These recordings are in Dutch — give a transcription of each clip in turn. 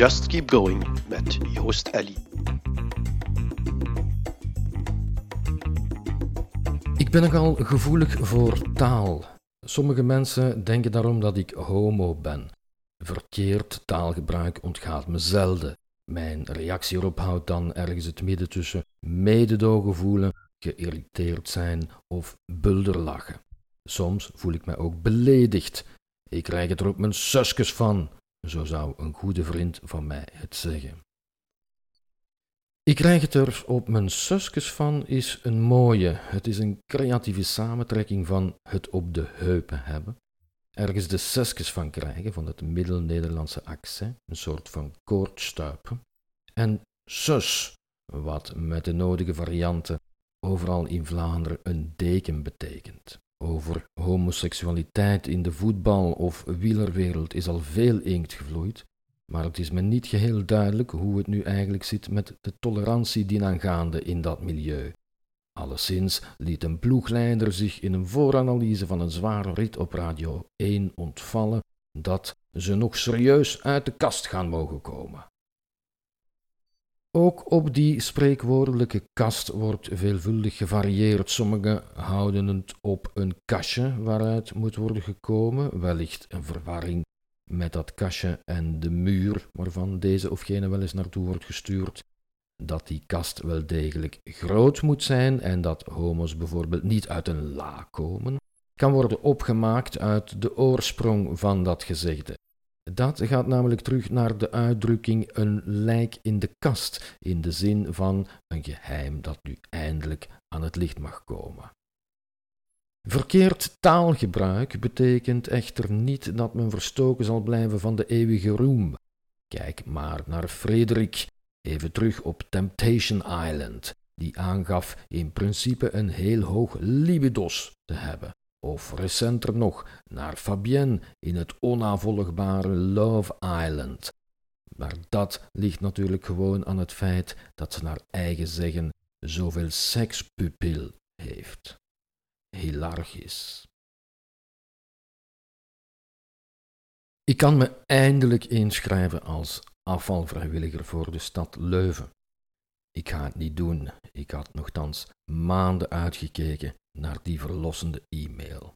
Just Keep Going met Joost Ellie. Ik ben nogal gevoelig voor taal. Sommige mensen denken daarom dat ik homo ben. Verkeerd taalgebruik ontgaat me zelden. Mijn reactie erop houdt dan ergens het midden tussen mededogen voelen, geïrriteerd zijn of bulderlachen. Soms voel ik mij ook beledigd. Ik krijg het er op mijn susjes van, zo zou een goede vriend van mij het zeggen. Ik krijg het er op mijn susjes van is een mooie. Het is een creatieve samentrekking van het op de heupen hebben. Ergens de susjes van krijgen, van het middel-Nederlandse accent, een soort van koordstuipen. En sus, wat met de nodige varianten overal in Vlaanderen een deken betekent. Over homoseksualiteit in de voetbal- of wielerwereld is al veel inkt gevloeid, maar het is me niet geheel duidelijk hoe het nu eigenlijk zit met de tolerantie dienaangaande in dat milieu. Alleszins liet een ploegleider zich in een vooranalyse van een zware rit op Radio 1 ontvallen dat ze nog serieus uit de kast gaan mogen komen. Ook op die spreekwoordelijke kast wordt veelvuldig gevarieerd. Sommigen houden het op een kastje waaruit moet worden gekomen, wellicht een verwarring met dat kastje en de muur waarvan deze of gene wel eens naartoe wordt gestuurd. Dat die kast wel degelijk groot moet zijn en dat homo's bijvoorbeeld niet uit een la komen, kan worden opgemaakt uit de oorsprong van dat gezegde. Dat gaat namelijk terug naar de uitdrukking een lijk in de kast, in de zin van een geheim dat nu eindelijk aan het licht mag komen. Verkeerd taalgebruik betekent echter niet dat men verstoken zal blijven van de eeuwige roem. Kijk maar naar Frederik, even terug op Temptation Island, die aangaf in principe een heel hoog libidos te hebben. Of recenter nog naar Fabienne in het onnavolgbare Love Island. Maar dat ligt natuurlijk gewoon aan het feit dat ze naar eigen zeggen zoveel sekspupil heeft. Hilargisch. Ik kan me eindelijk inschrijven als afvalvrijwilliger voor de stad Leuven. Ik ga het niet doen. Ik had nogthans maanden uitgekeken naar die verlossende e-mail.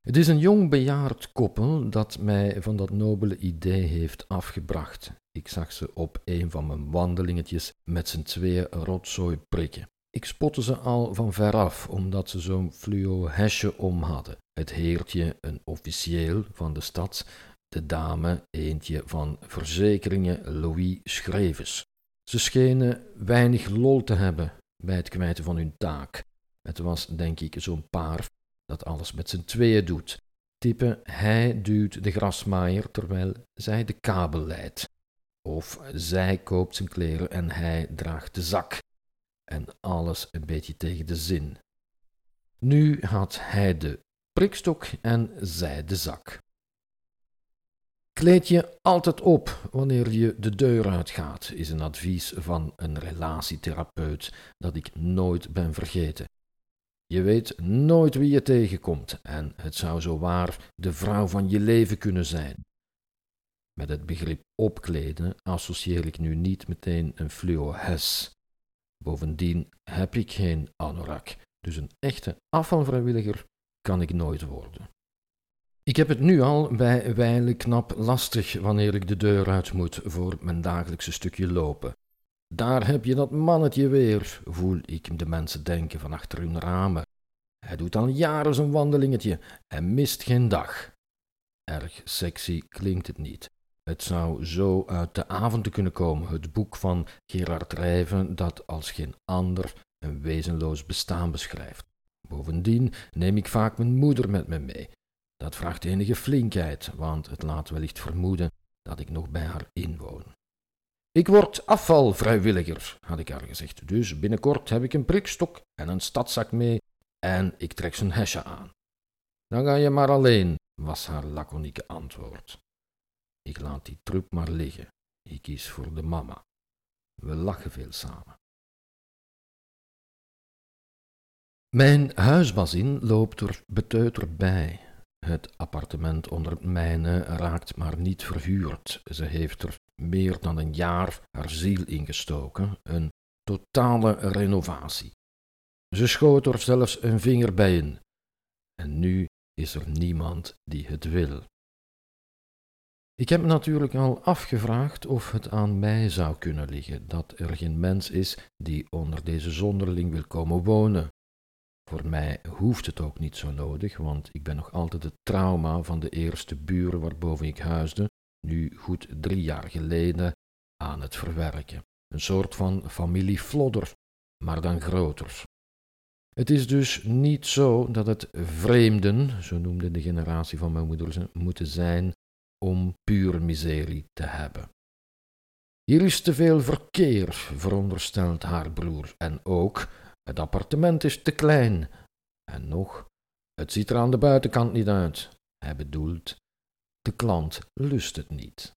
Het is een jong bejaard koppel dat mij van dat nobele idee heeft afgebracht. Ik zag ze op een van mijn wandelingetjes met z'n tweeën rotzooi prikken. Ik spotte ze al van veraf, omdat ze zo'n fluo hesje om hadden. Het heertje een officieel van de stad, de dame eentje van verzekeringen Louis Schrevens. Ze schenen weinig lol te hebben bij het kwijten van hun taak. Het was, denk ik, zo'n paar dat alles met z'n tweeën doet. Type, hij duwt de grasmaaier terwijl zij de kabel leidt. Of zij koopt zijn kleren en hij draagt de zak. En alles een beetje tegen de zin. Nu had hij de prikstok en zij de zak. Kleed je altijd op wanneer je de deur uitgaat, is een advies van een relatietherapeut dat ik nooit ben vergeten. Je weet nooit wie je tegenkomt en het zou zo waar de vrouw van je leven kunnen zijn. Met het begrip opkleden associeer ik nu niet meteen een fluo-hes. Bovendien heb ik geen anorak, dus een echte afvalvrijwilliger kan ik nooit worden. Ik heb het nu al bij wijle knap lastig wanneer ik de deur uit moet voor mijn dagelijkse stukje lopen. Daar heb je dat mannetje weer, voel ik de mensen denken van achter hun ramen. Hij doet al jaren zijn wandelingetje en mist geen dag. Erg sexy klinkt het niet. Het zou zo uit de avonden kunnen komen, het boek van Gerard Rijven dat als geen ander een wezenloos bestaan beschrijft. Bovendien neem ik vaak mijn moeder met me mee. Dat vraagt enige flinkheid, want het laat wellicht vermoeden dat ik nog bij haar inwoon. Ik word afvalvrijwilliger, had ik haar gezegd, dus binnenkort heb ik een prikstok en een stadzak mee en ik trek zijn hesje aan. Dan ga je maar alleen, was haar laconieke antwoord. Ik laat die trup maar liggen. Ik kies voor de mama. We lachen veel samen. Mijn huisbazin loopt er beteuterd bij. Het appartement onder mijne raakt maar niet verhuurd. Ze heeft er meer dan een jaar haar ziel ingestoken, een totale renovatie. Ze schoot er zelfs een vinger bij in. En nu is er niemand die het wil. Ik heb natuurlijk al afgevraagd of het aan mij zou kunnen liggen dat er geen mens is die onder deze zonderling wil komen wonen. Voor mij hoeft het ook niet zo nodig, want ik ben nog altijd het trauma van de eerste buren waarboven ik huisde, nu goed drie jaar geleden, aan het verwerken. Een soort van familie Flodder, maar dan groter. Het is dus niet zo dat het vreemden, zo noemde de generatie van mijn moeder moeten zijn om puur miserie te hebben. Hier is te veel verkeer, veronderstelt haar broer, en ook het appartement is te klein. En nog, het ziet er aan de buitenkant niet uit. Hij bedoelt, de klant lust het niet.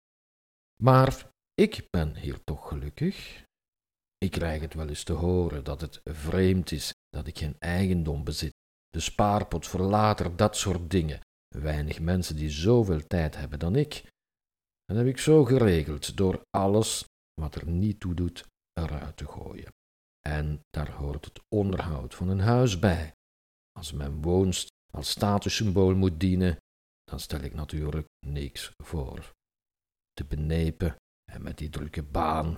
Maar ik ben hier toch gelukkig. Ik krijg het wel eens te horen dat het vreemd is dat ik geen eigendom bezit, de spaarpot voor later, dat soort dingen. Weinig mensen die zoveel tijd hebben dan ik. Dat heb ik zo geregeld door alles wat er niet toe doet eruit te gooien. En daar hoort het onderhoud van een huis bij. Als mijn woonst als statussymbool moet dienen, dan stel ik natuurlijk niks voor. Te benepen en met die drukke baan.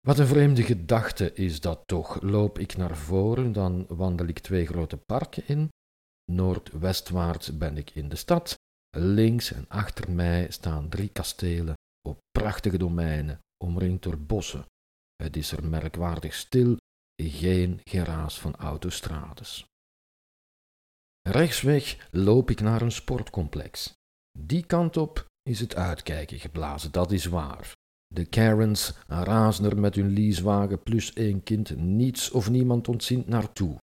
Wat een vreemde gedachte is dat toch. Loop ik naar voren, dan wandel ik twee grote parken in. Noordwestwaarts ben ik in de stad. Links en achter mij staan drie kastelen op prachtige domeinen, omringd door bossen. Het is er merkwaardig stil, geen geraas van autostrades. Rechtsweg loop ik naar een sportcomplex. Die kant op is het uitkijken geblazen, dat is waar. De Karens razen er met hun leasewagen plus één kind niets of niemand ontziend naartoe.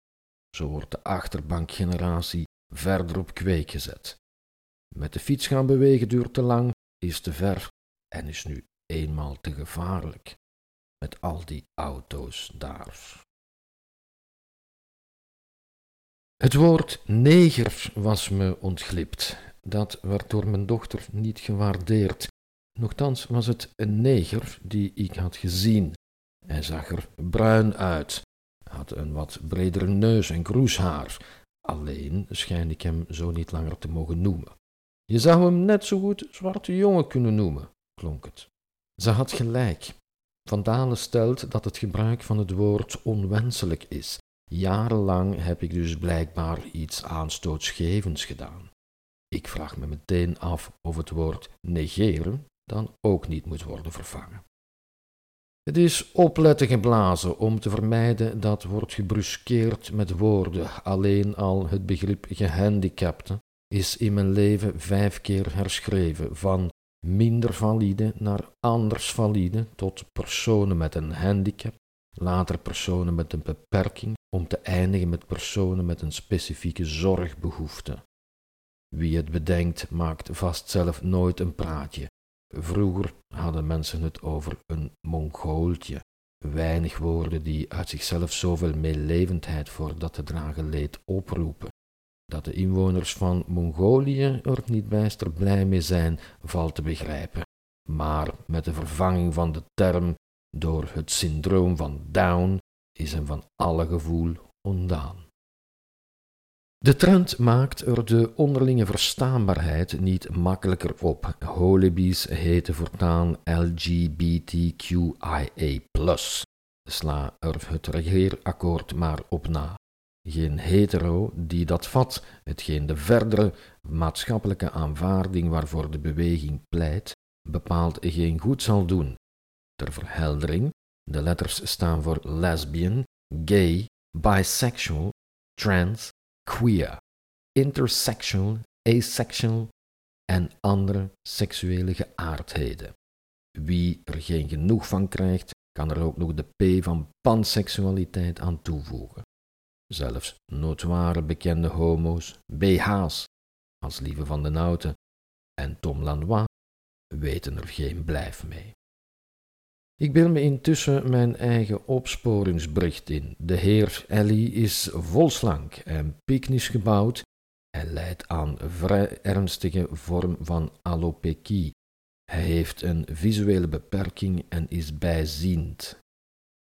Zo wordt de achterbankgeneratie verder op kweek gezet. Met de fiets gaan bewegen duurt te lang, is te ver en is nu eenmaal te gevaarlijk. Met al die auto's daar. Het woord neger was me ontglipt. Dat werd door mijn dochter niet gewaardeerd. Nochtans was het een neger die ik had gezien. Hij zag er bruin uit, had een wat bredere neus en kroeshaar. Alleen schijn ik hem zo niet langer te mogen noemen. Je zou hem net zo goed zwarte jongen kunnen noemen, klonk het. Ze had gelijk. Van Dalen stelt dat het gebruik van het woord onwenselijk is. Jarenlang heb ik dus blijkbaar iets aanstootsgevends gedaan. Ik vraag me meteen af of het woord negeren dan ook niet moet worden vervangen. Het is opletten geblazen om te vermijden dat wordt gebruskeerd met woorden. Alleen al het begrip gehandicapte is in mijn leven vijf keer herschreven, van minder valide naar anders valide, tot personen met een handicap, later personen met een beperking, om te eindigen met personen met een specifieke zorgbehoefte. Wie het bedenkt, maakt vast zelf nooit een praatje. Vroeger hadden mensen het over een Mongooltje. Weinig woorden die uit zichzelf zoveel meelevendheid voor dat te dragen leed oproepen. Dat de inwoners van Mongolië er niet bijster blij mee zijn, valt te begrijpen. Maar met de vervanging van de term door het syndroom van Down is hem van alle gevoel ontdaan. De trend maakt er de onderlinge verstaanbaarheid niet makkelijker op. Holibies heten voortaan LGBTQIA+. Sla er het regeerakkoord maar op na. Geen hetero die dat vat, hetgeen de verdere maatschappelijke aanvaarding waarvoor de beweging pleit, bepaald geen goed zal doen. Ter verheldering, de letters staan voor lesbian, gay, bisexual, trans, queer, intersexual, asexual en andere seksuele geaardheden. Wie er geen genoeg van krijgt, kan er ook nog de P van panseksualiteit aan toevoegen. Zelfs notoire bekende homo's, BH's, als Lieve van den Houten en Tom Lanois, weten er geen blijf mee. Ik bel me intussen mijn eigen opsporingsbericht in. De heer Ellie is volslank en piknisch gebouwd Hij lijdt aan vrij ernstige vorm van alopecie. Hij heeft een visuele beperking en is bijziend.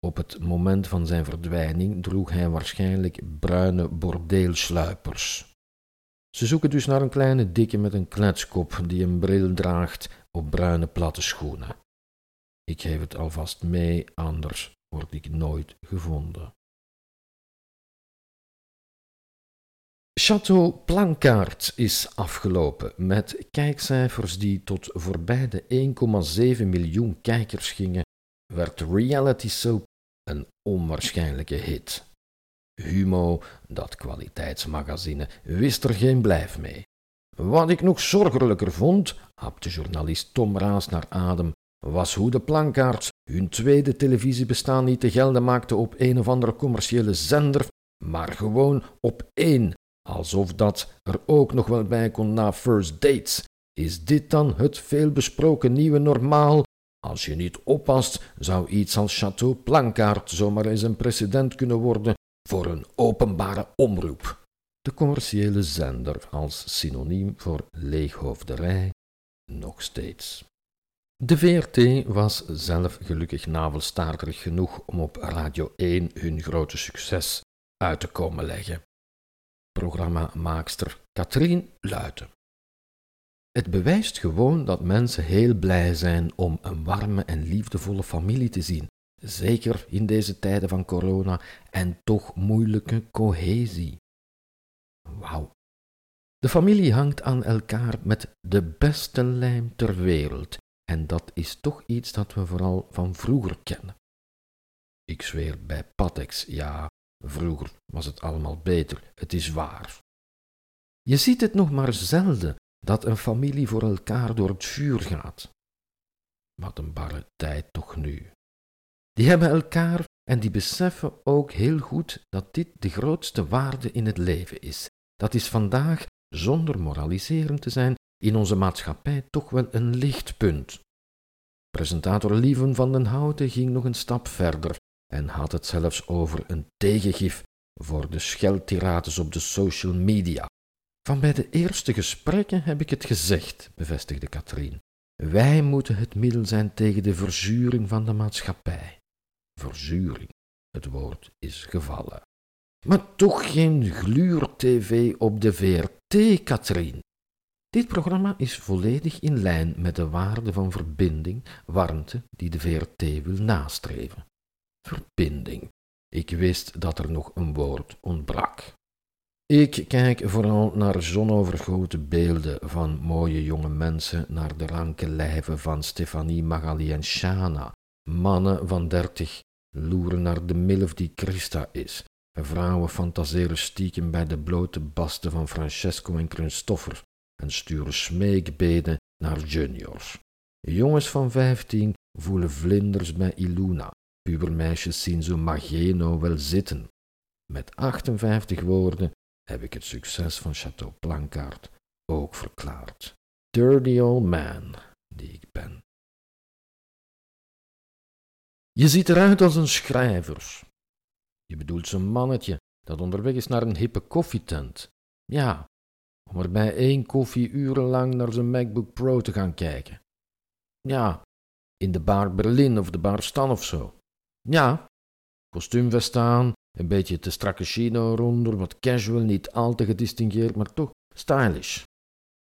Op het moment van zijn verdwijning droeg hij waarschijnlijk bruine bordeelsluipers. Ze zoeken dus naar een kleine dikke met een kletskop die een bril draagt op bruine platte schoenen. Ik geef het alvast mee, anders word ik nooit gevonden. Chateau Plankaart is afgelopen met kijkcijfers die tot voorbij de 1,7 miljoen kijkers gingen, werd reality soap een onwaarschijnlijke hit. Humo, dat kwaliteitsmagazine, wist er geen blijf mee. Wat ik nog zorgelijker vond, hapte journalist Tom Raas naar adem, was hoe de plankaarts hun tweede televisiebestaan niet te gelden maakten op een of andere commerciële zender, maar gewoon op één, alsof dat er ook nog wel bij kon na first dates. Is dit dan het veelbesproken nieuwe normaal? Als je niet oppast, zou iets als Chateau Plankaart zomaar eens een precedent kunnen worden voor een openbare omroep. De commerciële zender als synoniem voor leeghoofderij nog steeds. De VRT was zelf gelukkig navelstaarderig genoeg om op Radio 1 hun grote succes uit te komen leggen. Programmamaakster Katrien Luiten. Het bewijst gewoon dat mensen heel blij zijn om een warme en liefdevolle familie te zien, zeker in deze tijden van corona en toch moeilijke cohesie. Wauw. De familie hangt aan elkaar met de beste lijm ter wereld en dat is toch iets dat we vooral van vroeger kennen. Ik zweer bij Patex, ja, vroeger was het allemaal beter, het is waar. Je ziet het nog maar zelden dat een familie voor elkaar door het vuur gaat. Wat een barre tijd toch nu. Die hebben elkaar en die beseffen ook heel goed dat dit de grootste waarde in het leven is. Dat is vandaag, zonder moraliserend te zijn, in onze maatschappij toch wel een lichtpunt. Presentator Lieven van den Houten ging nog een stap verder en had het zelfs over een tegengif voor de scheldtirades op de social media. Van bij de eerste gesprekken heb ik het gezegd, bevestigde Katrien. Wij moeten het middel zijn tegen de verzuring van de maatschappij. Verzuring, het woord is gevallen. Maar toch geen gluur-tv op de VRT, Katrien. Dit programma is volledig in lijn met de waarde van verbinding, warmte die de VRT wil nastreven. Verbinding. Ik wist dat er nog een woord ontbrak. Ik kijk vooral naar zonovergoten beelden van mooie jonge mensen, naar de ranke lijven van Stefanie, Magali en Shana. Mannen van dertig loeren naar de milf die Christa is. Vrouwen fantaseren stiekem bij de blote basten van Francesco en Christoffer en sturen smeekbeden naar juniors. Jongens van vijftien voelen vlinders bij Iluna. Pubermeisjes zien zo Mageno wel zitten. Met 58 woorden heb ik het succes van Chateau Plankaart ook verklaard. Dirty old man die ik ben. Je ziet eruit als een schrijver. Je bedoelt zo'n mannetje dat onderweg is naar een hippe koffietent. Ja, om er bij één koffie urenlang naar zijn MacBook Pro te gaan kijken. Ja, in de bar Berlin of de bar Stan of zo. Ja, kostuumvest aan, een beetje te strakke chino eronder, wat casual, niet al te gedistingeerd, maar toch stylish.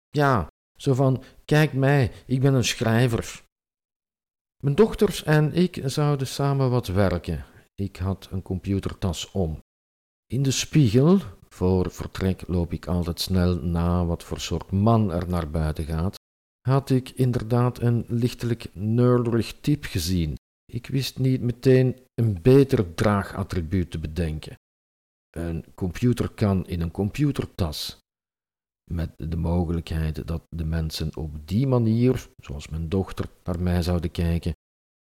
Ja, zo van, kijk mij, ik ben een schrijver. Mijn dochters en ik zouden samen wat werken. Ik had een computertas om. In de spiegel, voor vertrek loop ik altijd snel na wat voor soort man er naar buiten gaat, had ik inderdaad een lichtelijk nerdig type gezien. Ik wist niet meteen een beter draagattribuut te bedenken. Een computer kan in een computertas. Met de mogelijkheid dat de mensen op die manier, zoals mijn dochter, naar mij zouden kijken,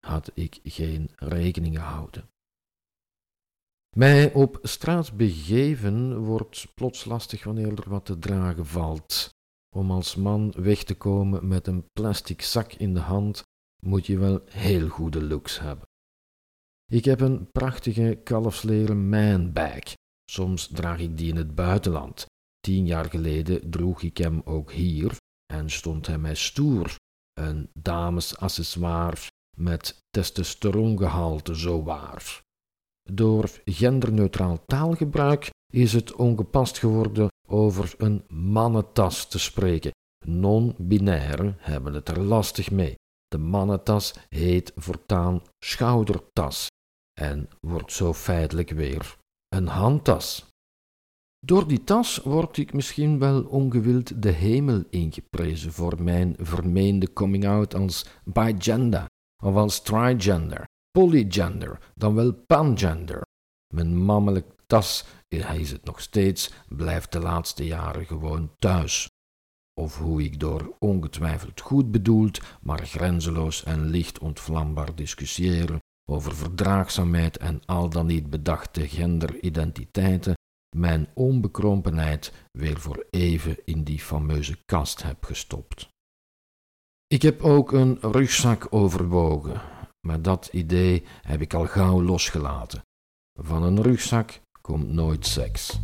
had ik geen rekening gehouden. Mij op straat begeven wordt plots lastig wanneer er wat te dragen valt. Om als man weg te komen met een plastic zak in de hand moet je wel heel goede looks hebben. Ik heb een prachtige kalfsleren manbag. Soms draag ik die in het buitenland. Tien jaar geleden droeg ik hem ook hier en stond hij mij stoer, een damesaccessoire met testosterongehalte zo waar. Door genderneutraal taalgebruik is het ongepast geworden over een mannentas te spreken. Non-binairen hebben het er lastig mee. De mannentas heet voortaan schoudertas en wordt zo feitelijk weer een handtas. Door die tas word ik misschien wel ongewild de hemel ingeprezen voor mijn vermeende coming-out als bigender of als trigender, polygender, dan wel pangender. Mijn mannelijk tas, hij is het nog steeds, blijft de laatste jaren gewoon thuis. Of hoe ik door ongetwijfeld goed bedoeld, maar grenzeloos en licht ontvlambaar discussiëren over verdraagzaamheid en al dan niet bedachte genderidentiteiten, mijn onbekrompenheid weer voor even in die fameuze kast heb gestopt. Ik heb ook een rugzak overwogen, maar dat idee heb ik al gauw losgelaten. Van een rugzak komt nooit seks.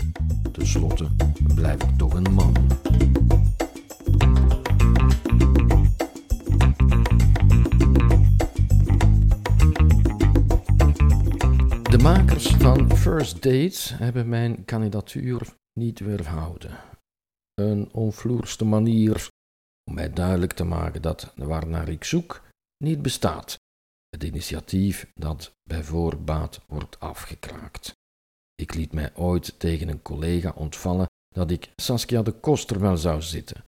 Ten slotte blijf ik toch een man. De makers van First Dates hebben mijn kandidatuur niet weerhouden. Een onvloerste manier om mij duidelijk te maken dat waarnaar ik zoek niet bestaat. Het initiatief dat bij voorbaat wordt afgekraakt. Ik liet mij ooit tegen een collega ontvallen dat ik Saskia de Koster wel zou zitten.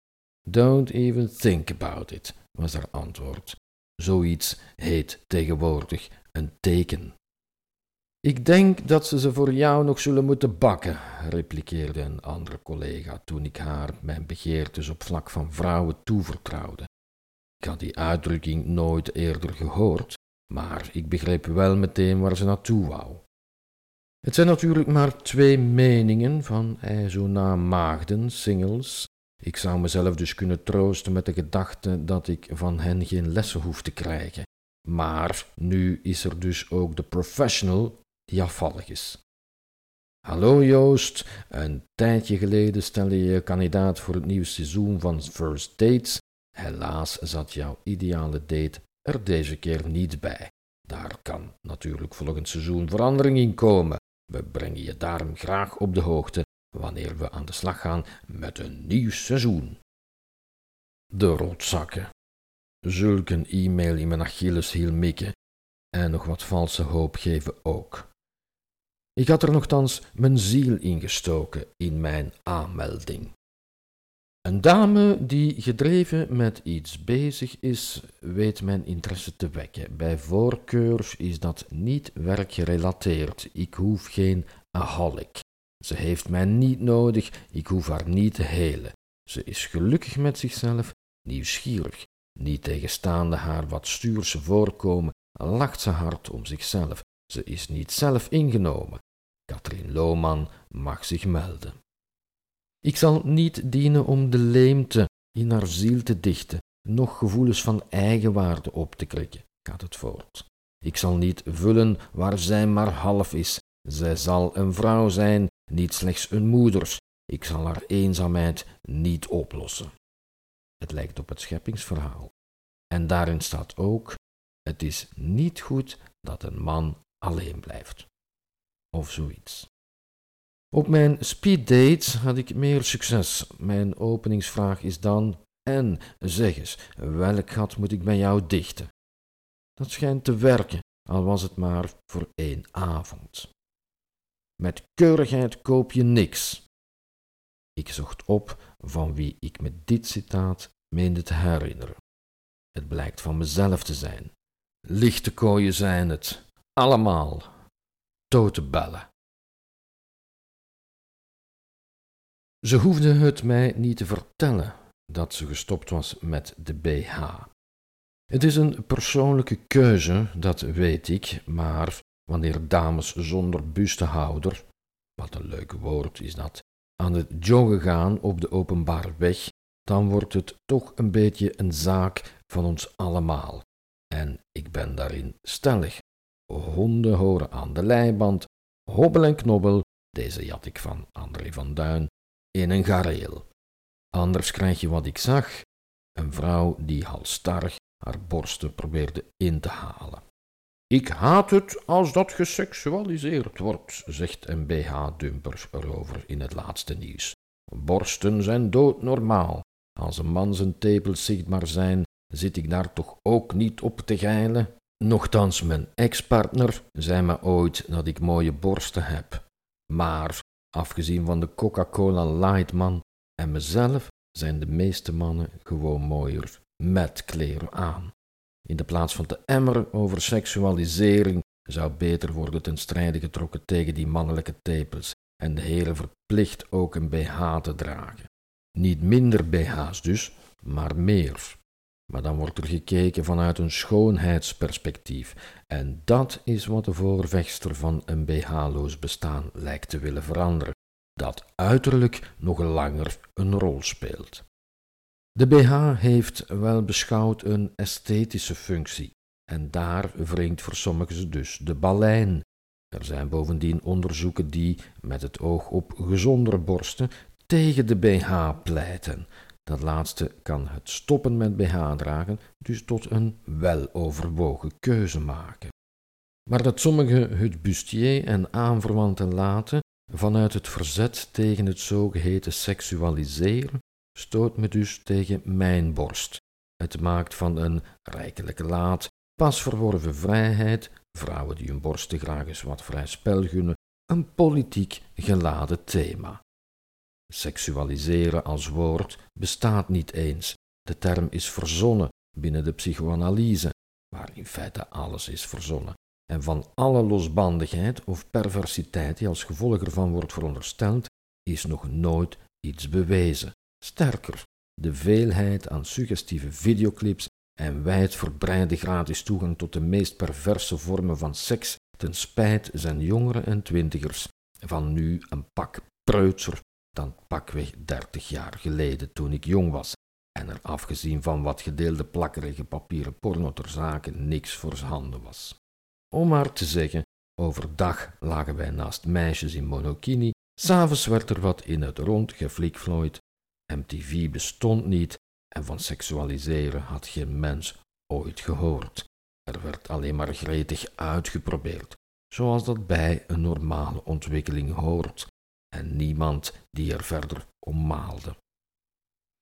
Don't even think about it, was haar antwoord. Zoiets heet tegenwoordig een teken. Ik denk dat ze ze voor jou nog zullen moeten bakken, repliceerde een andere collega toen ik haar mijn begeertes op vlak van vrouwen toevertrouwde. Ik had die uitdrukking nooit eerder gehoord, maar ik begreep wel meteen waar ze naartoe wou. Het zijn natuurlijk maar twee meningen van ijzona maagden, singles. Ik zou mezelf dus kunnen troosten met de gedachte dat ik van hen geen lessen hoef te krijgen. Maar nu is er dus ook de professional die afvallig is. Hallo Joost, een tijdje geleden stelde je je kandidaat voor het nieuwe seizoen van First Dates. Helaas zat jouw ideale date er deze keer niet bij. Daar kan natuurlijk volgend seizoen verandering in komen. We brengen je daarom graag op de hoogte wanneer we aan de slag gaan met een nieuw seizoen. De rotzakken. Zulk een e-mail in mijn Achilleshiel mikken en nog wat valse hoop geven ook. Ik had er nogthans mijn ziel in gestoken in mijn aanmelding. Een dame die gedreven met iets bezig is, weet mijn interesse te wekken. Bij voorkeur is dat niet werkgerelateerd. Ik hoef geen aholic. Ze heeft mij niet nodig, ik hoef haar niet te helen. Ze is gelukkig met zichzelf, nieuwsgierig. Niet tegenstaande haar wat stuurse voorkomen, lacht ze hard om zichzelf. Ze is niet zelf ingenomen. Katrien Lohman mag zich melden. Ik zal niet dienen om de leemte in haar ziel te dichten, noch gevoelens van eigenwaarde op te krikken, gaat het voort. Ik zal niet vullen waar zij maar half is. Zij zal een vrouw zijn, niet slechts een moeder. Ik zal haar eenzaamheid niet oplossen. Het lijkt op het scheppingsverhaal. En daarin staat ook: het is niet goed dat een man alleen blijft. Of zoiets. Op mijn speeddates had ik meer succes. Mijn openingsvraag is dan: En zeg eens, welk gat moet ik bij jou dichten? Dat schijnt te werken, al was het maar voor één avond. Met keurigheid koop je niks. Ik zocht op van wie ik me dit citaat meende te herinneren. Het blijkt van mezelf te zijn. Lichte kooien zijn het, allemaal. Tote bellen. Ze hoefde het mij niet te vertellen dat ze gestopt was met de BH. Het is een persoonlijke keuze, dat weet ik, maar wanneer dames zonder bustehouder, wat een leuk woord is dat, aan het joggen gaan op de openbare weg, dan wordt het toch een beetje een zaak van ons allemaal. En ik ben daarin stellig. Honden horen aan de leiband, hobbel en knobbel, deze jat ik van André van Duin, in een gareel. Anders krijg je wat ik zag: een vrouw die halstarrig haar borsten probeerde in te halen. Ik haat het als dat geseksualiseerd wordt, zegt een BH-dumper erover in het laatste nieuws. Borsten zijn doodnormaal. Als een man zijn tepels zichtbaar zijn, zit ik daar toch ook niet op te geilen? Nochtans, mijn ex-partner zei me ooit dat ik mooie borsten heb. Maar, afgezien van de Coca-Cola Lightman en mezelf, zijn de meeste mannen gewoon mooier met kleren aan. In de plaats van te emmeren over seksualisering zou beter worden ten strijde getrokken tegen die mannelijke tepels en de heren verplicht ook een BH te dragen. Niet minder BH's dus, maar meer. Maar dan wordt er gekeken vanuit een schoonheidsperspectief. En dat is wat de voorvechter van een BH-loos bestaan lijkt te willen veranderen. Dat uiterlijk nog langer een rol speelt. De BH heeft wel beschouwd een esthetische functie. En daar wringt voor sommigen dus de balein. Er zijn bovendien onderzoeken die, met het oog op gezondere borsten, tegen de BH pleiten. Dat laatste kan het stoppen met BH dragen dus tot een weloverwogen keuze maken. Maar dat sommigen het bustier en aanverwanten laten vanuit het verzet tegen het zogeheten seksualiseren, stoot me dus tegen mijn borst. Het maakt van een rijkelijke laat, pas verworven vrijheid, vrouwen die hun borsten graag eens wat vrij spel gunnen, een politiek geladen thema. Seksualiseren als woord bestaat niet eens. De term is verzonnen binnen de psychoanalyse, waar in feite alles is verzonnen. En van alle losbandigheid of perversiteit die als gevolg ervan wordt verondersteld, is nog nooit iets bewezen. Sterker, de veelheid aan suggestieve videoclips en wijdverbreide gratis toegang tot de meest perverse vormen van seks ten spijt zijn jongeren en twintigers van nu een pak preutser dan pakweg dertig jaar geleden toen ik jong was en er afgezien van wat gedeelde plakkerige papieren porno ter zake niks voor handen was. Om maar te zeggen, overdag lagen wij naast meisjes in monokini, s'avonds werd er wat in het rond geflikvlooid, MTV bestond niet en van seksualiseren had geen mens ooit gehoord. Er werd alleen maar gretig uitgeprobeerd, zoals dat bij een normale ontwikkeling hoort, en niemand die er verder om maalde.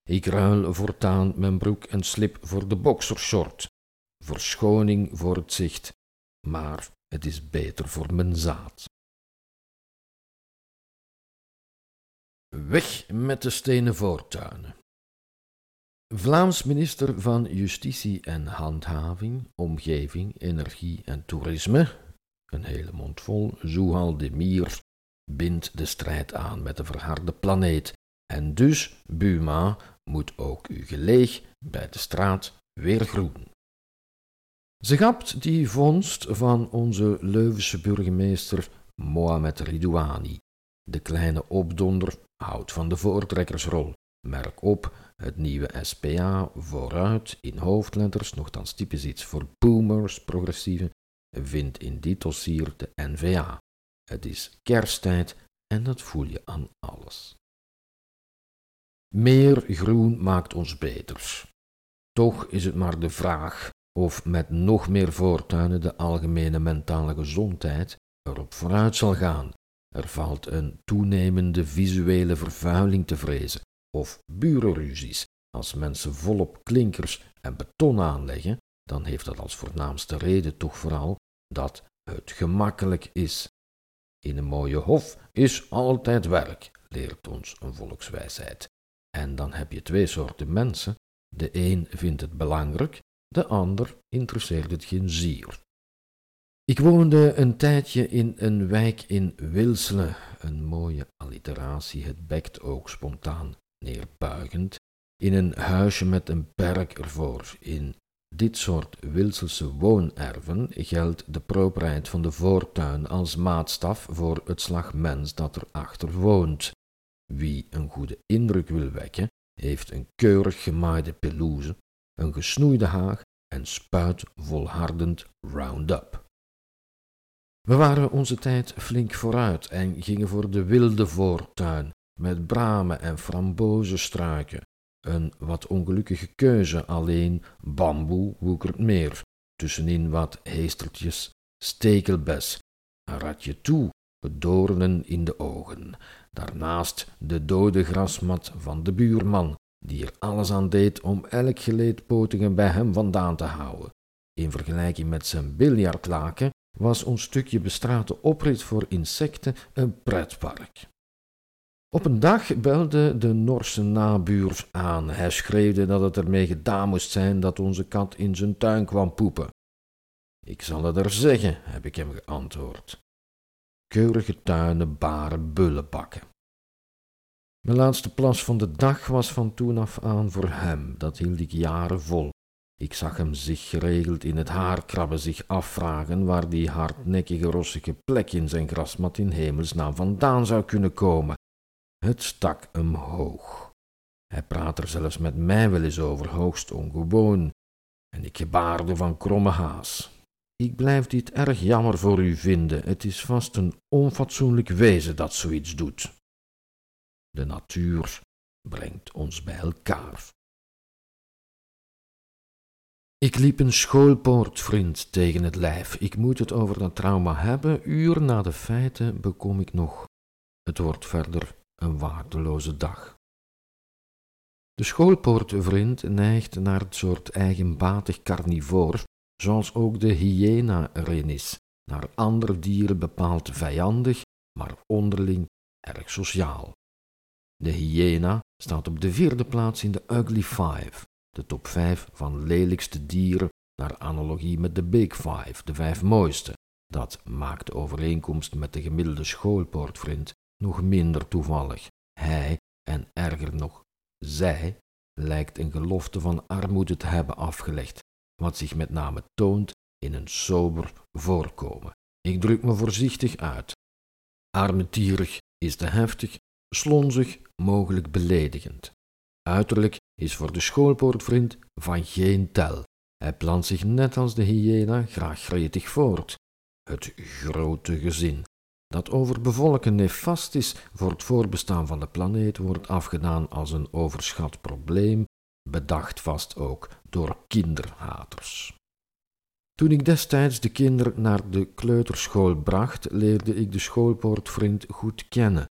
Ik ruil voortaan mijn broek en slip voor de boxershort. Verschoning voor het zicht, maar het is beter voor mijn zaad. Weg met de stenen voortuinen. Vlaams minister van Justitie en Handhaving, Omgeving, Energie en Toerisme, een hele mond vol, Zuhal de Mier, bindt de strijd aan met de verharde planeet. En dus, Buma, moet ook uw geleeg bij de straat weer groen. Ze gapt die vondst van onze Leuvense burgemeester Mohamed Ridouani. De kleine opdonder houdt van de voortrekkersrol. Merk op, het nieuwe SPA vooruit in hoofdletters, nogthans typisch iets voor boomers, progressieven, vindt in dit dossier de NVA. Het is kersttijd en dat voel je aan alles. Meer groen maakt ons beter. Toch is het maar de vraag of met nog meer voortuinen de algemene mentale gezondheid erop vooruit zal gaan. Er valt een toenemende visuele vervuiling te vrezen, of burenruzies. Als mensen volop klinkers en beton aanleggen, dan heeft dat als voornaamste reden toch vooral dat het gemakkelijk is. In een mooie hof is altijd werk, leert ons een volkswijsheid. En dan heb je twee soorten mensen. De een vindt het belangrijk, de ander interesseert het geen zier. Ik woonde een tijdje in een wijk in Wilselen, een mooie alliteratie, het bekt ook spontaan neerbuigend, in een huisje met een perk ervoor. In dit soort Wilselse woonerven geldt de properheid van de voortuin als maatstaf voor het slag mens dat erachter woont. Wie een goede indruk wil wekken, heeft een keurig gemaaide pelouse, een gesnoeide haag en spuit volhardend Roundup. We waren onze tijd flink vooruit en gingen voor de wilde voortuin, met bramen en frambozenstruiken. Een wat ongelukkige keuze, alleen bamboe woekert meer, tussenin wat heestertjes, stekelbes, een ratje toe, doornen in de ogen. Daarnaast de dode grasmat van de buurman, die er alles aan deed om elk geleedpotige bij hem vandaan te houden. In vergelijking met zijn biljartlaken was ons stukje bestrate oprit voor insecten een pretpark. Op een dag belde de Norse nabuur aan. Hij schreeuwde dat het ermee gedaan moest zijn dat onze kat in zijn tuin kwam poepen. Ik zal het er zeggen, heb ik hem geantwoord. Keurige tuinen baren bullenbakken. Mijn laatste plas van de dag was van toen af aan voor hem, dat hield ik jaren vol. Ik zag hem zich geregeld in het haar krabben, zich afvragen waar die hardnekkige rossige plek in zijn grasmat in hemelsnaam vandaan zou kunnen komen. Het stak hem hoog. Hij praat er zelfs met mij wel eens over, hoogst ongewoon, en ik gebaarde van kromme haas. Ik blijf dit erg jammer voor u vinden, het is vast een onfatsoenlijk wezen dat zoiets doet. De natuur brengt ons bij elkaar. Ik liep een schoolpoortvriend tegen het lijf. Ik moet het over dat trauma hebben. Uur na de feiten bekom ik nog. Het wordt verder een waardeloze dag. De schoolpoortvriend neigt naar het soort eigenbatig carnivoor, zoals ook de hyena erin is, naar andere dieren bepaald vijandig, maar onderling erg sociaal. De hyena staat op de vierde plaats in de Ugly Five, de top 5 van lelijkste dieren naar analogie met de Big Five, de vijf mooiste. Dat maakt overeenkomst met de gemiddelde schoolpoortvriend nog minder toevallig. Hij, en erger nog, zij, lijkt een gelofte van armoede te hebben afgelegd, wat zich met name toont in een sober voorkomen. Ik druk me voorzichtig uit. Armetierig is te heftig, slonzig, mogelijk beledigend. Uiterlijk is voor de schoolpoortvriend van geen tel. Hij plant zich net als de hyena graag gretig voort. Het grote gezin, dat over bevolken nefast is voor het voorbestaan van de planeet, wordt afgedaan als een overschat probleem, bedacht vast ook door kinderhaters. Toen ik destijds de kinderen naar de kleuterschool bracht, leerde ik de schoolpoortvriend goed kennen.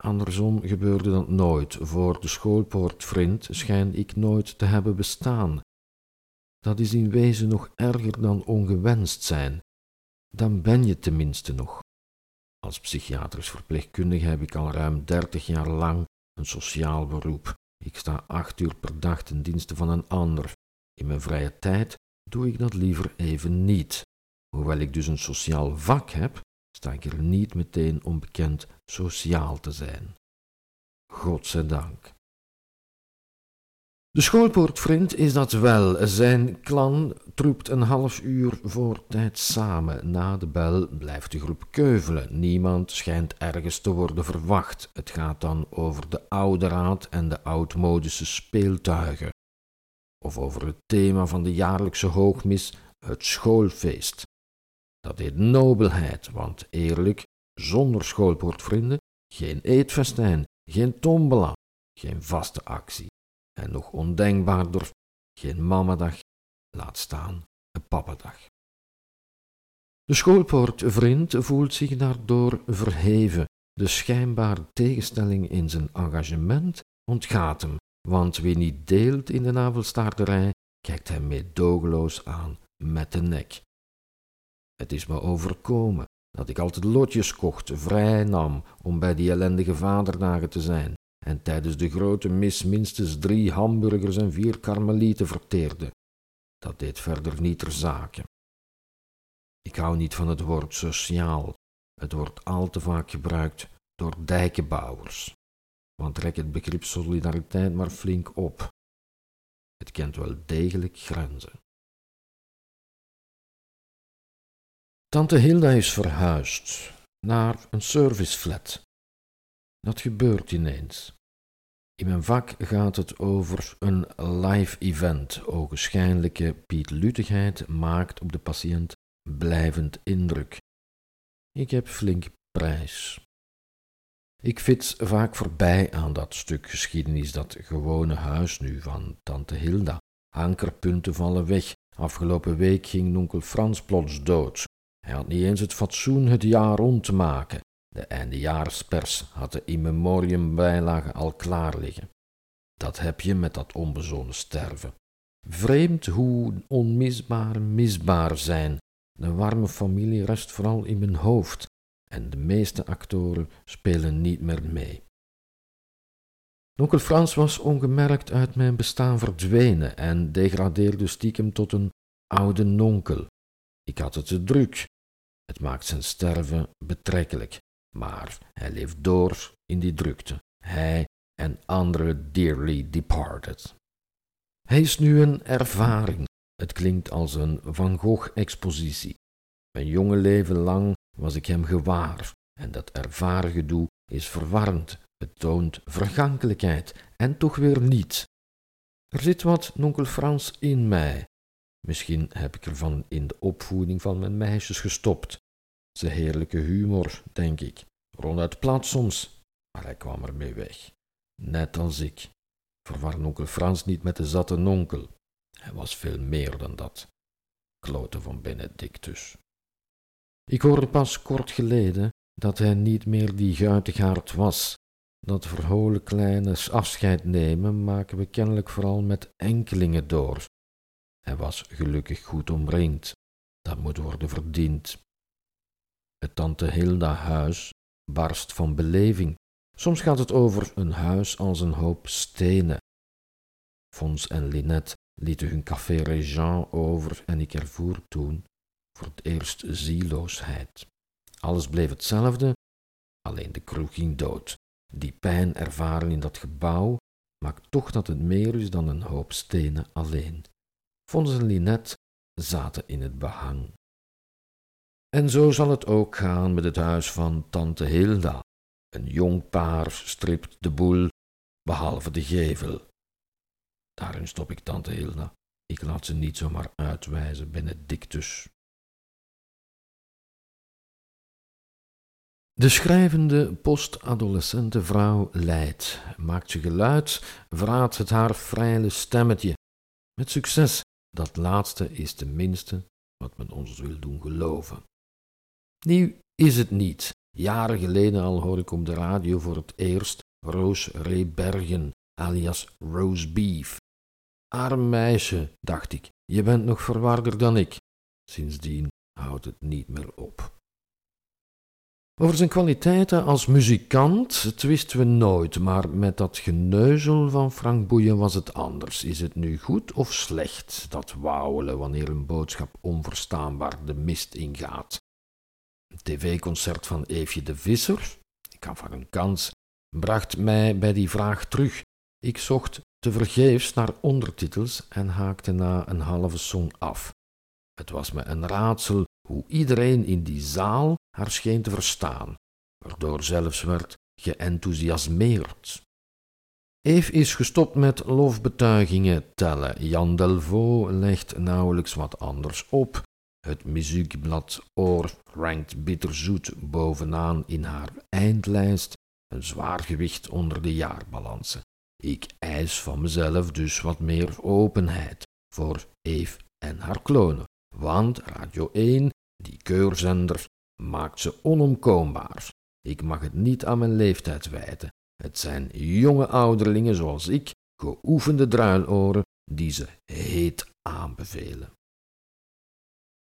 Andersom gebeurde dat nooit. Voor de schoolpoortvriend schijn ik nooit te hebben bestaan. Dat is in wezen nog erger dan ongewenst zijn. Dan ben je tenminste nog. Als psychiatrisch verpleegkundige heb ik al ruim dertig jaar lang een sociaal beroep. Ik sta acht uur per dag ten dienste van een ander. In mijn vrije tijd doe ik dat liever even niet. Hoewel ik dus een sociaal vak heb, sta ik er niet meteen onbekend sociaal te zijn. Godzijdank. De schoolpoortvriend is dat wel. Zijn klan troept een half uur voor tijd samen. Na de bel blijft de groep keuvelen. Niemand schijnt ergens te worden verwacht. Het gaat dan over de oude raad en de oudmodische speeltuigen. Of over het thema van de jaarlijkse hoogmis, het schoolfeest. Dat heet nobelheid, want eerlijk, zonder schoolpoortvrienden, geen eetfestijn, geen tombola, geen vaste actie. En nog ondenkbaarder, geen mamadag, laat staan een pappadag. De schoolpoortvriend voelt zich daardoor verheven. De schijnbare tegenstelling in zijn engagement ontgaat hem, want wie niet deelt in de navelstaarderij, kijkt hem meedogenloos aan met de nek. Het is me overkomen dat ik altijd lotjes kocht, vrij nam om bij die ellendige vaderdagen te zijn, en tijdens de grote mis minstens drie hamburgers en vier karmelieten verteerde. Dat deed verder niet ter zake. Ik hou niet van het woord sociaal. Het wordt al te vaak gebruikt door dijkenbouwers. Want trek het begrip solidariteit maar flink op. Het kent wel degelijk grenzen. Tante Hilda is verhuisd naar een serviceflat. Dat gebeurt ineens. In mijn vak gaat het over een live event. Ogenschijnlijke pietluttigheid maakt op de patiënt blijvend indruk. Ik heb flink prijs. Ik fiets vaak voorbij aan dat stuk geschiedenis, dat gewone huis nu van tante Hilda. Ankerpunten vallen weg. Afgelopen week ging onkel Frans plots dood. Hij had niet eens het fatsoen het jaar rond te maken. De eindejaarspers had de in memoriam bijlage al klaar liggen. Dat heb je met dat onbezonnen sterven. Vreemd hoe onmisbaar misbaar zijn. De warme familie rust vooral in mijn hoofd en de meeste actoren spelen niet meer mee. Onkel Frans was ongemerkt uit mijn bestaan verdwenen en degradeerde stiekem tot een oude nonkel. Ik had het te druk. Het maakt zijn sterven betrekkelijk, maar hij leeft door in die drukte. Hij en andere dearly departed. Hij is nu een ervaring. Het klinkt als een Van Gogh-expositie. Mijn jonge leven lang was ik hem gewaar, en dat ervaren gedoe is verwarrend, het toont vergankelijkheid en toch weer niet. Er zit wat nonkel Frans in mij. Misschien heb ik ervan in de opvoeding van mijn meisjes gestopt. Zijn heerlijke humor, denk ik, ronduit plat soms, maar hij kwam ermee weg. Net als ik. Verwar nonkel Frans niet met de zatte nonkel. Hij was veel meer dan dat. Klote van Benedictus. Ik hoorde pas kort geleden dat hij niet meer die guitigaard was. Dat verholen kleine afscheid nemen maken we kennelijk vooral met enkelingen door. Hij was gelukkig goed omringd. Dat moet worden verdiend. Het tante Hilda huis barst van beleving. Soms gaat het over een huis als een hoop stenen. Fons en Linette lieten hun café Régent over en ik ervoer toen voor het eerst zieloosheid. Alles bleef hetzelfde, alleen de kroeg ging dood. Die pijn ervaren in dat gebouw maakt toch dat het meer is dan een hoop stenen alleen. Fons en Linette zaten in het behang. En zo zal het ook gaan met het huis van tante Hilda. Een jong paar stript de boel, behalve de gevel. Daarin stop ik tante Hilda. Ik laat ze niet zomaar uitwijzen, Benedictus. De schrijvende postadolescente vrouw lijdt, maakt ze geluid, verraadt het haar vrije stemmetje. Met succes, dat laatste is tenminste wat men ons wil doen geloven. Nieuw is het niet. Jaren geleden al hoor ik op de radio voor het eerst Roos Rebergen, alias Rose Beef. Arm meisje, dacht ik, je bent nog verwarder dan ik. Sindsdien houdt het niet meer op. Over zijn kwaliteiten als muzikant twisten we nooit, maar met dat geneuzel van Frank Boeien was het anders. Is het nu goed of slecht, dat wauwelen wanneer een boodschap onverstaanbaar de mist ingaat? Een tv-concert van Eefje de Visser, ik gaf haar een kans, bracht mij bij die vraag terug. Ik zocht tevergeefs naar ondertitels en haakte na een halve song af. Het was me een raadsel hoe iedereen in die zaal haar scheen te verstaan, waardoor zelfs werd geenthousiasmeerd. Eve is gestopt met lofbetuigingen tellen. Jan Delvaux legt nauwelijks wat anders op. Het muziekblad Oor rankt bitterzoet bovenaan in haar eindlijst, een zwaar gewicht onder de jaarbalansen. Ik eis van mezelf dus wat meer openheid voor Eve en haar klonen, want Radio 1 die keurzender maakt ze onomkoombaar. Ik mag het niet aan mijn leeftijd wijten. Het zijn jonge ouderlingen zoals ik, geoefende druiloren, die ze heet aanbevelen.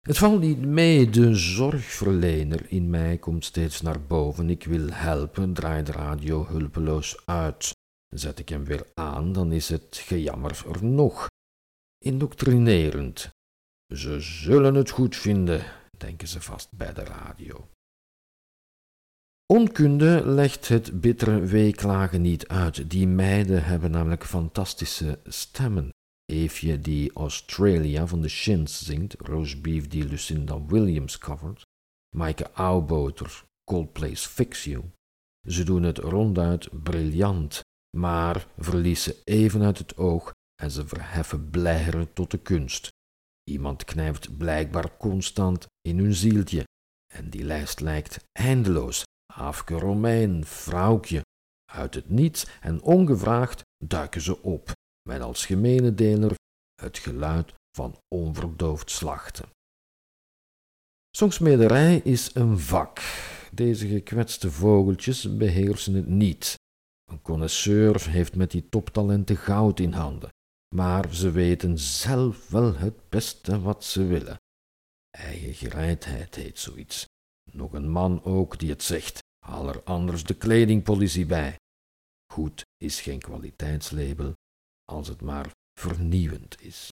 Het valt niet mee, de zorgverlener in mij komt steeds naar boven. Ik wil helpen, draai de radio hulpeloos uit. Zet ik hem weer aan, dan is het gejammer er nog. Indoctrinerend. Ze zullen het goed vinden, denken ze vast bij de radio. Onkunde legt het bittere weeklagen niet uit. Die meiden hebben namelijk fantastische stemmen. Eefje die Australia van de Shins zingt, Rosebeef die Lucinda Williams covert, Maaike Auwboter, Coldplay's Fix You. Ze doen het ronduit briljant, maar verliezen even uit het oog en ze verheffen blijheren tot de kunst. Iemand knijpt blijkbaar constant in hun zieltje en die lijst lijkt eindeloos. Afke Romein, vrouwtje. Uit het niets en ongevraagd duiken ze op, met als gemene deler het geluid van onverdoofd slachten. Songsmederij is een vak. Deze gekwetste vogeltjes beheersen het niet. Een connoisseur heeft met die toptalenten goud in handen, maar ze weten zelf wel het beste wat ze willen. Eigen gereidheid heet zoiets. Nog een man ook die het zegt, haal er anders de kledingpolitie bij. Goed is geen kwaliteitslabel, als het maar vernieuwend is.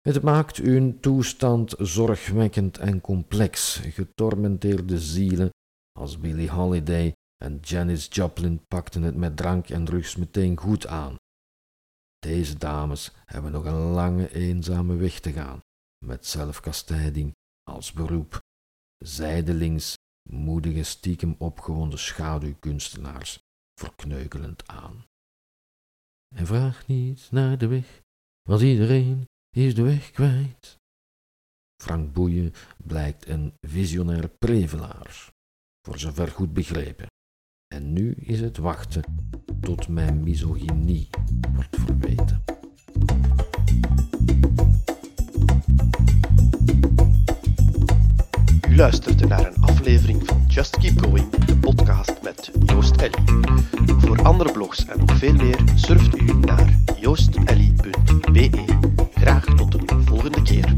Het maakt uw toestand zorgwekkend en complex. Getormenteerde zielen als Billie Holiday en Janis Joplin pakten het met drank en drugs meteen goed aan. Deze dames hebben nog een lange eenzame weg te gaan, met zelfkastijding als beroep. Zijdelings moedige stiekem opgewonden schaduwkunstenaars verkneukelend aan. En vraag niet naar de weg, want iedereen is de weg kwijt. Frank Boeien blijkt een visionair prevelaar, voor zover goed begrepen. En nu is het wachten tot mijn misogynie wordt verweten. U luisterde naar een aflevering van Just Keep Going, de podcast met Joost Ellie. Voor andere blogs en nog veel meer surft u naar joostellie.be. Graag tot een volgende keer.